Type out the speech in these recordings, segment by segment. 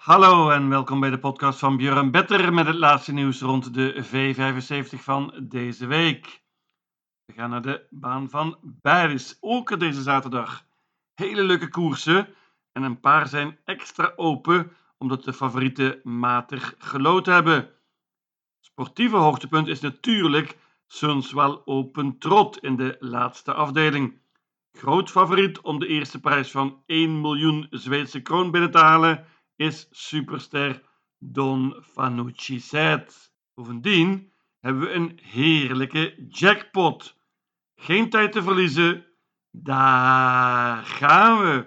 Hallo en welkom bij de podcast van Björn Better met het laatste nieuws rond de V75 van deze week. We gaan naar de baan van Baris, ook deze zaterdag. Hele leuke koersen en een paar zijn extra open omdat de favorieten matig gelood hebben. Sportieve hoogtepunt is natuurlijk Sundsvall Open Trot in de laatste afdeling. Groot favoriet om de eerste prijs van 1 miljoen Zweedse kroon binnen te halen is superster Don Fanucci Zet. Bovendien hebben we een heerlijke jackpot. Geen tijd te verliezen. Daar gaan we.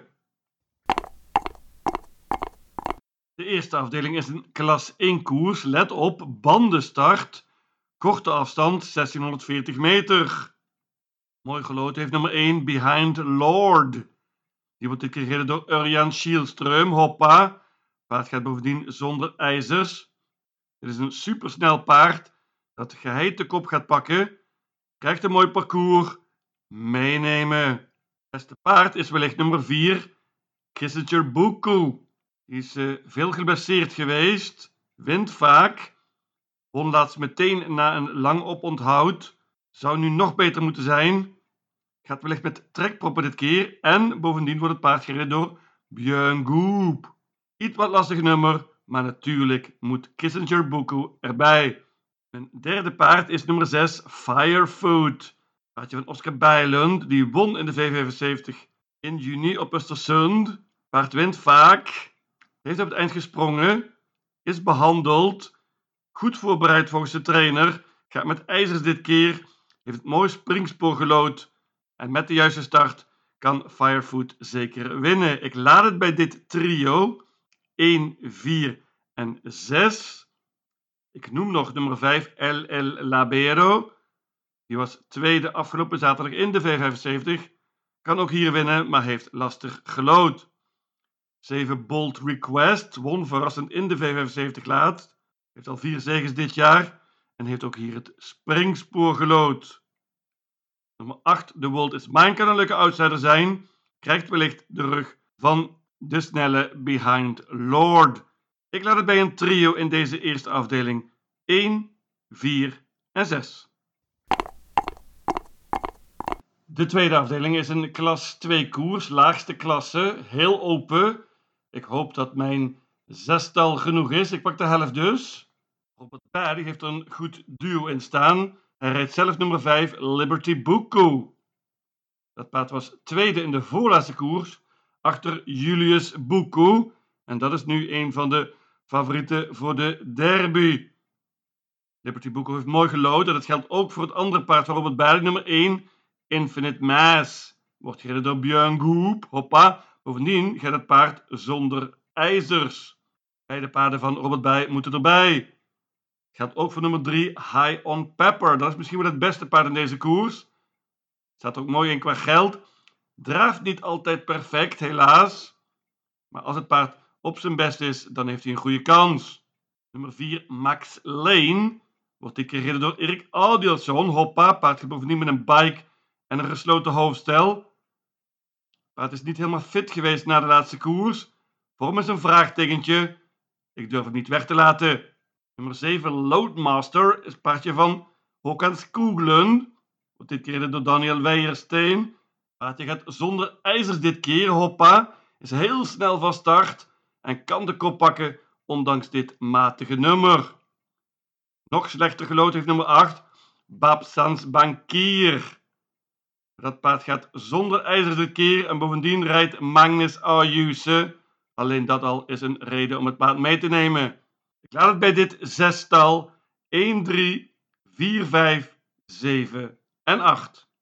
De eerste afdeling is een klas 1 koers. Let op, bandenstart. Korte afstand, 1640 meter. Mooi geloot heeft nummer 1 Behind Lord. Die wordt gereden door Urjan Schielström. Hoppa. Paard gaat bovendien zonder ijzers. Het is een supersnel paard dat de geheite kop gaat pakken. Krijgt een mooi parcours. Meenemen. Beste paard is wellicht nummer 4. Kissinger Buku. Die is uh, veel geblesseerd geweest. Wint vaak. Won laatst meteen na een lang oponthoud. Zou nu nog beter moeten zijn. Gaat wellicht met trekproppen dit keer. En bovendien wordt het paard gereden door Björn. Iets wat lastig nummer, maar natuurlijk moet Kissinger Buku erbij. Een derde paard is nummer 6, Firefood. Paardje van Oscar Bijlund, die won in de V75 in juni op Östersund. Paard wint vaak, heeft op het eind gesprongen, is behandeld, goed voorbereid volgens de trainer, gaat met ijzers dit keer, heeft het mooi springspoor gelood en met de juiste start kan Firefood zeker winnen. Ik laat het bij dit trio 1, 4 en 6. Ik noem nog nummer 5, LL Labero. Die was tweede afgelopen zaterdag in de V75. Kan ook hier winnen, maar heeft lastig gelood. 7 Bold Request won verrassend in de V75 laatst. Heeft al vier zegens dit jaar en heeft ook hier het springspoor gelood. Nummer 8, The World is Mine kan een leuke outsider zijn. Krijgt wellicht de rug van de snelle Behind Lord. Ik laat het bij een trio in deze eerste afdeling 1, 4 en 6. De tweede afdeling is een klas 2 koers, laagste klasse, heel open. Ik hoop dat mijn zestal genoeg is. Ik pak de helft dus. Robert Paddy heeft er een goed duo in staan. Hij rijdt zelf nummer 5, Liberty Buku. Dat paard was tweede in de voorlaatste koers achter Julius Buku. En dat is nu een van de favorieten voor de derby. Liberty Buku heeft mooi gelood. En dat geldt ook voor het andere paard van Robert Bijl, nummer 1, Infinite Mass. Wordt gereden door Björn Goop. Hoppa. Bovendien gaat het paard zonder ijzers. Beide paarden van Robert Bij moeten erbij. Geldt ook voor nummer 3, High on Pepper. Dat is misschien wel het beste paard in deze koers. Staat ook mooi in qua geld. Draaft niet altijd perfect, helaas. Maar als het paard op zijn best is, dan heeft hij een goede kans. Nummer 4, Max Lane. Wordt die gereden door Erik Audielson. Hoppa, paard gaat bovendien met een bike en een gesloten hoofdstel. Paard is niet helemaal fit geweest na de laatste koers. Vorm is een vraagtekentje. Ik durf het niet weg te laten. Nummer 7, Loadmaster, is paardje van Håkan Skoglund. Wordt dit gereden door Daniel Weijersteen. Paardje gaat zonder ijzers dit keer. Hoppa. Is heel snel van start. En kan de kop pakken, ondanks dit matige nummer. Nog slechter gelood heeft nummer 8. Babsans Bankier. Dat paard gaat zonder ijzers dit keer. En bovendien rijdt Magnus Ayuse. Alleen dat al is een reden om het paard mee te nemen. Ik laat het bij dit zestal 1, 3, 4, 5, 7 en 8.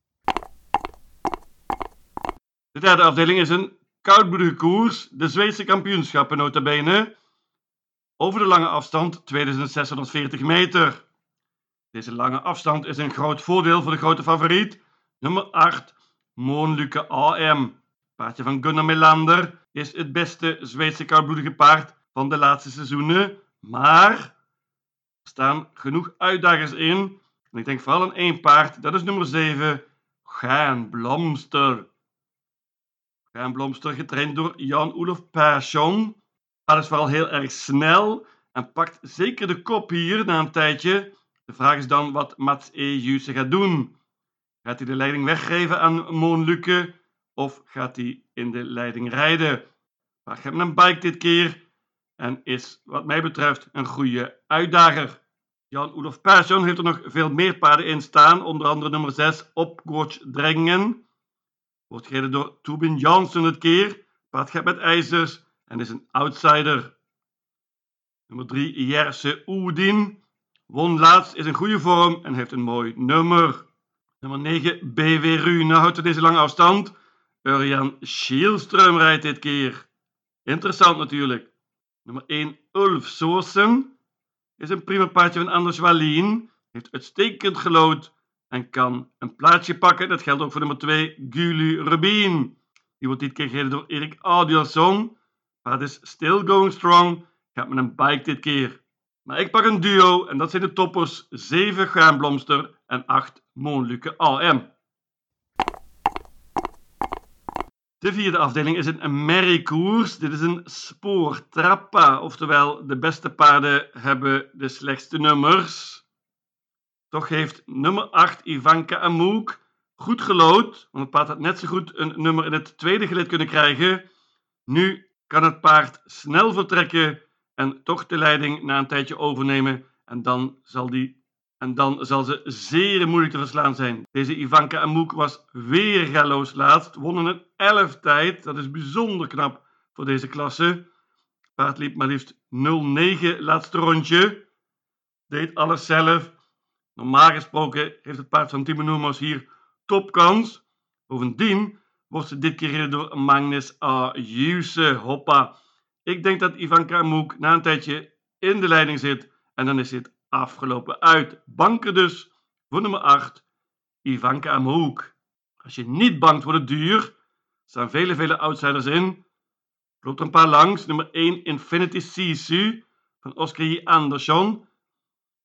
De derde afdeling is een koudbloedige koers, de Zweedse kampioenschappen notabene, over de lange afstand 2640 meter. Deze lange afstand is een groot voordeel voor de grote favoriet, nummer 8, Moonluke AM. Paardje van Gunnar Melander is het beste Zweedse koudbloedige paard van de laatste seizoenen, maar er staan genoeg uitdagers in. En ik denk vooral aan één paard, dat is nummer 7, Gaan Blomster. Gaan Blomster getraind door Jan-Olof Persson. paard is vooral heel erg snel en pakt zeker de kop hier na een tijdje. De vraag is dan wat Mats E. Juse gaat doen. Gaat hij de leiding weggeven aan Moon of gaat hij in de leiding rijden? Maar ik heb een bike dit keer en is wat mij betreft een goede uitdager. Jan-Olof Persson heeft er nog veel meer paarden in staan, onder andere nummer 6 Opcoach Drengen. Wordt gereden door Tobin Jansson het keer. Paard gaat met ijzers en is een outsider. Nummer 3 Jerse Oedin. Won laatst, is in goede vorm en heeft een mooi nummer. Nummer 9 BW Rune houdt deze lange afstand. Urjan Schielström rijdt dit keer. Interessant natuurlijk. Nummer 1 Ulf Soosen is een prima paardje van Anders Wallien. Heeft uitstekend gelood en kan een plaatsje pakken. Dat geldt ook voor nummer 2 Gulu Rubin. Die wordt dit keer gereden door Erik Audielson. Paard is still going strong. Gaat met een bike dit keer. Maar ik pak een duo en dat zijn de toppers 7 Gaanblomster en 8 Moonluke AM. De vierde afdeling is een merriekoers. Dit is een spoortrappa, oftewel de beste paarden hebben de slechtste nummers. Toch heeft nummer 8 Ivanka Amouk goed gelood, want het paard had net zo goed een nummer in het tweede gelid kunnen krijgen. Nu kan het paard snel vertrekken en toch de leiding na een tijdje overnemen en dan zal die en dan zal ze zeer moeilijk te verslaan zijn. Deze Ivanka Amouk was weer galoos laatst. Wonnen een 11 tijd. Dat is bijzonder knap voor deze klasse. Paard liep maar liefst 0-9 laatste rondje. Deed alles zelf. Normaal gesproken heeft het paard van Timo Noemers hier topkans. Bovendien wordt ze dit keer door Magnus A. Juse. Hoppa. Ik denk dat Ivanka Amouk na een tijdje in de leiding zit. En dan is dit afgelopen uit. Banken dus voor nummer 8, Ivanka Amouk. Als je niet bangt wordt het duur. staan vele, vele outsiders in. Loopt er een paar langs. Nummer 1, Infinity Sisu van Oscar J. Andersson.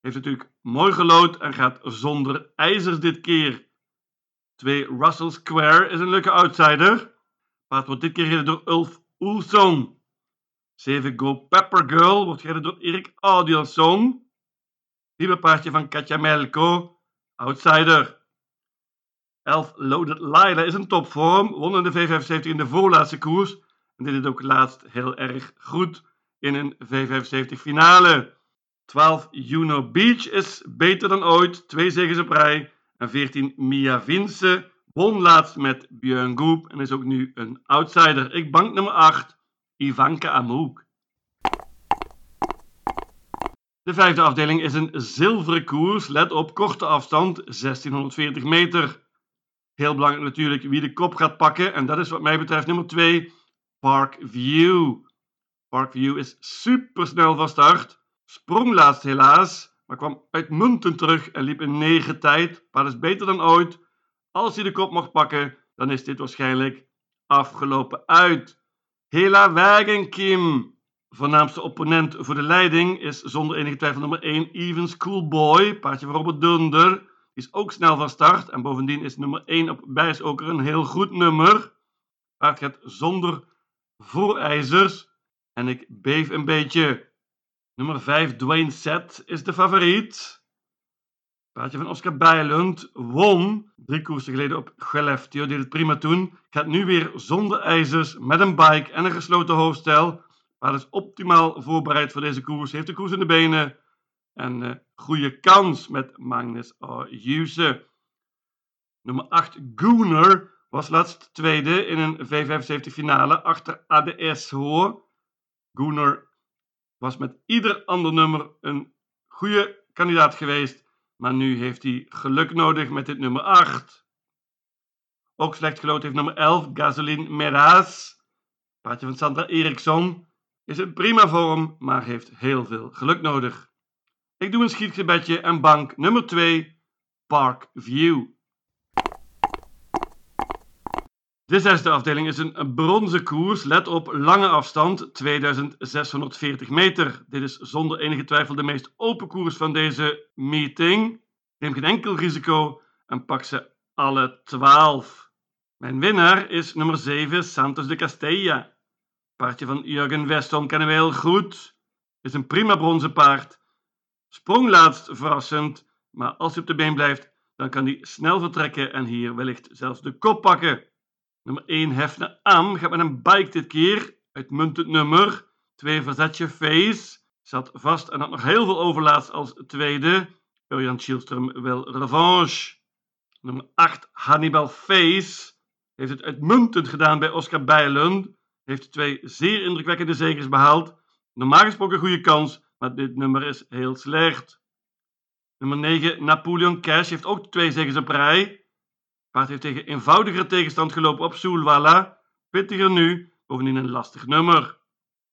Heeft natuurlijk mooi gelood en gaat zonder ijzers dit keer. 2, Russell Square is een leuke outsider. Paard wordt dit keer gereden door Ulf Oelson. 7, Go Pepper Girl wordt gereden door Erik Audielson. Paardje van Katja Melko, outsider. 11 Loaded Lila is een topvorm, won in de V75 in de voorlaatste koers. En dit is ook laatst heel erg goed in een V75 finale. 12 Juno Beach is beter dan ooit, twee zegens op rij. En 14 Mia Vince won laatst met Björn Goop en is ook nu een outsider. Ik bank nummer 8, Ivanka Amouk. De vijfde afdeling is een zilveren koers. Let op, korte afstand, 1640 meter. Heel belangrijk natuurlijk wie de kop gaat pakken. En dat is wat mij betreft nummer 2, Park View. Park View is supersnel van start. Sprong laatst helaas, maar kwam uitmuntend terug en liep een 9 tijd. Maar dat is beter dan ooit. Als hij de kop mocht pakken, dan is dit waarschijnlijk afgelopen uit. Hela Wagen Kim. Voornaamste opponent voor de leiding is zonder enige twijfel nummer 1 Even Schoolboy, paardje van Robert Dunder. Is ook snel van start en bovendien is nummer 1 op Bijsoker een heel goed nummer. Paard gaat zonder voorijzers en ik beef een beetje. Nummer 5 Dwayne Set is de favoriet. Paardje van Oscar Bijlund won drie koersen geleden op Geleftio, deed het prima toen. Gaat nu weer zonder ijzers met een bike en een gesloten hoofdstel maar is optimaal voorbereid voor deze koers. Heeft de koers in de benen. En uh, goede kans met Magnus Juse. Nummer 8, Gooner, was laatst tweede in een V75 finale achter ADS Hoor. Gooner was met ieder ander nummer een goede kandidaat geweest. Maar nu heeft hij geluk nodig met dit nummer 8. Ook slecht geloot heeft nummer 11, Gasoline Meraz. Paardje van Sandra Eriksson is in prima vorm, maar heeft heel veel geluk nodig. Ik doe een schietgebedje en bank nummer 2, Park View. De zesde afdeling is een bronzen koers. Let op, lange afstand, 2640 meter. Dit is zonder enige twijfel de meest open koers van deze meeting. Neem geen enkel risico en pak ze alle 12. Mijn winnaar is nummer 7, Santos de Castella. Paardje van Jurgen Weston kennen we heel goed. Is een prima bronzen paard. Sprong laatst verrassend, maar als hij op de been blijft, dan kan hij snel vertrekken en hier wellicht zelfs de kop pakken. Nummer 1 Hefne Am gaat met een bike dit keer. Uitmuntend nummer. 2 Verzetje Face. Zat vast en had nog heel veel overlaatst als tweede. Urjan Schielström wil revanche. Nummer 8 Hannibal Face. Heeft het uitmuntend gedaan bij Oscar Bijlund. Heeft twee zeer indrukwekkende zegers behaald. Normaal gesproken een goede kans, maar dit nummer is heel slecht. Nummer 9 Napoleon Cash heeft ook twee zegens op rij. Paard heeft tegen eenvoudigere tegenstand gelopen op Soelwalla. Pittiger nu, bovendien een lastig nummer.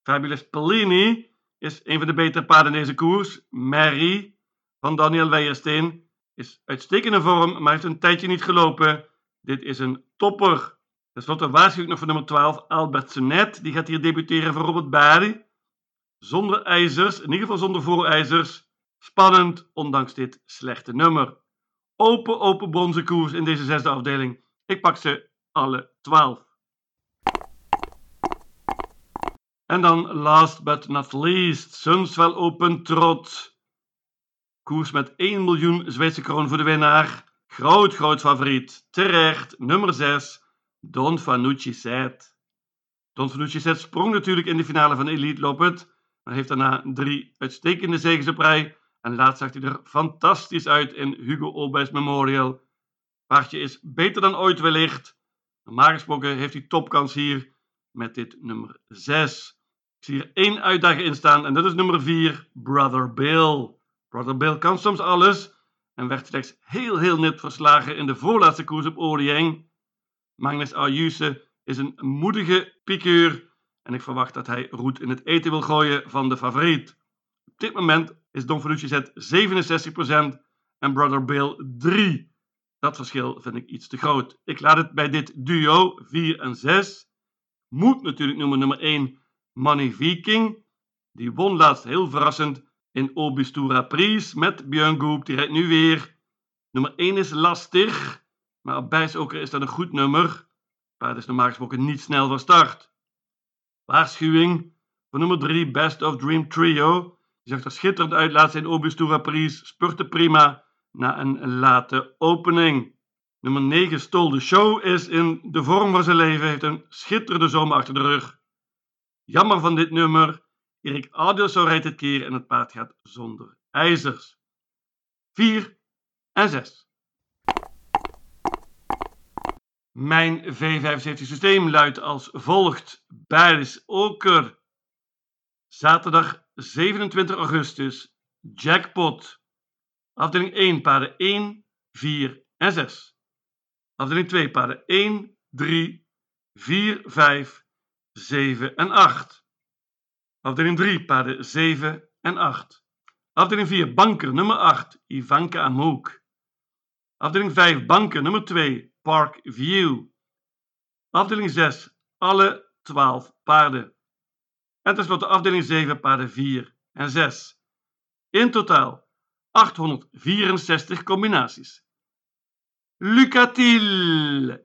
Fabulous Pellini is een van de betere paarden in deze koers. Mary van Daniel Weijersteen is uitstekende vorm, maar heeft een tijdje niet gelopen. Dit is een topper. Ten slotte waarschuw ik nog voor nummer 12, Albert Sonet. Die gaat hier debuteren voor Robert Bari. Zonder ijzers, in ieder geval zonder voorijzers. Spannend, ondanks dit slechte nummer. Open, open bronzen koers in deze zesde afdeling. Ik pak ze alle 12. En dan last but not least, Sunswell Open Trot. Koers met 1 miljoen Zweedse kroon voor de winnaar. Groot, groot favoriet. Terecht, nummer 6, Don Fanucci Zet. Don Fanucci Zet sprong natuurlijk in de finale van Elite Loppet, maar heeft daarna drie uitstekende zegens op rij. En laatst zag hij er fantastisch uit in Hugo Olbers Memorial. Paardje is beter dan ooit wellicht. Normaal gesproken heeft hij topkans hier met dit nummer 6. Ik zie er één uitdager in staan en dat is nummer 4, Brother Bill. Brother Bill kan soms alles en werd slechts heel heel net verslagen in de voorlaatste koers op Orieng. Magnus Ayuse is een moedige piqueur en ik verwacht dat hij roet in het eten wil gooien van de favoriet. Op dit moment is Don Fanucci zet 67% en Brother Bill 3. Dat verschil vind ik iets te groot. Ik laat het bij dit duo 4 en 6. Moet natuurlijk noemen nummer 1 Money Viking. Die won laatst heel verrassend in Obistura Pries met Björn Goop. Die rijdt nu weer. Nummer 1 is lastig, maar op Bijsoker is dat een goed nummer. Paard is normaal gesproken niet snel van start. Waarschuwing voor nummer 3 Best of Dream Trio. Die zag er schitterend uit laatst in Obistura Pries. Spurte prima na een late opening. Nummer 9 Stol de Show is in de vorm van zijn leven. Heeft een schitterende zomer achter de rug. Jammer van dit nummer. Erik Adilso rijdt dit keer en het paard gaat zonder ijzers. 4 en 6. Mijn V75 systeem luidt als volgt. Baris Oker. Zaterdag 27 augustus. Jackpot. Afdeling 1 paarden 1, 4 en 6. Afdeling 2 paarden 1, 3, 4, 5, 7 en 8. Afdeling 3 paarden 7 en 8. Afdeling 4 banker nummer 8 Ivanka Amouk. Afdeling 5 banker nummer 2 Park View. Afdeling 6 alle 12 paarden. En tenslotte afdeling 7 paarden 4 en 6. In totaal 864 combinaties. Lucatil!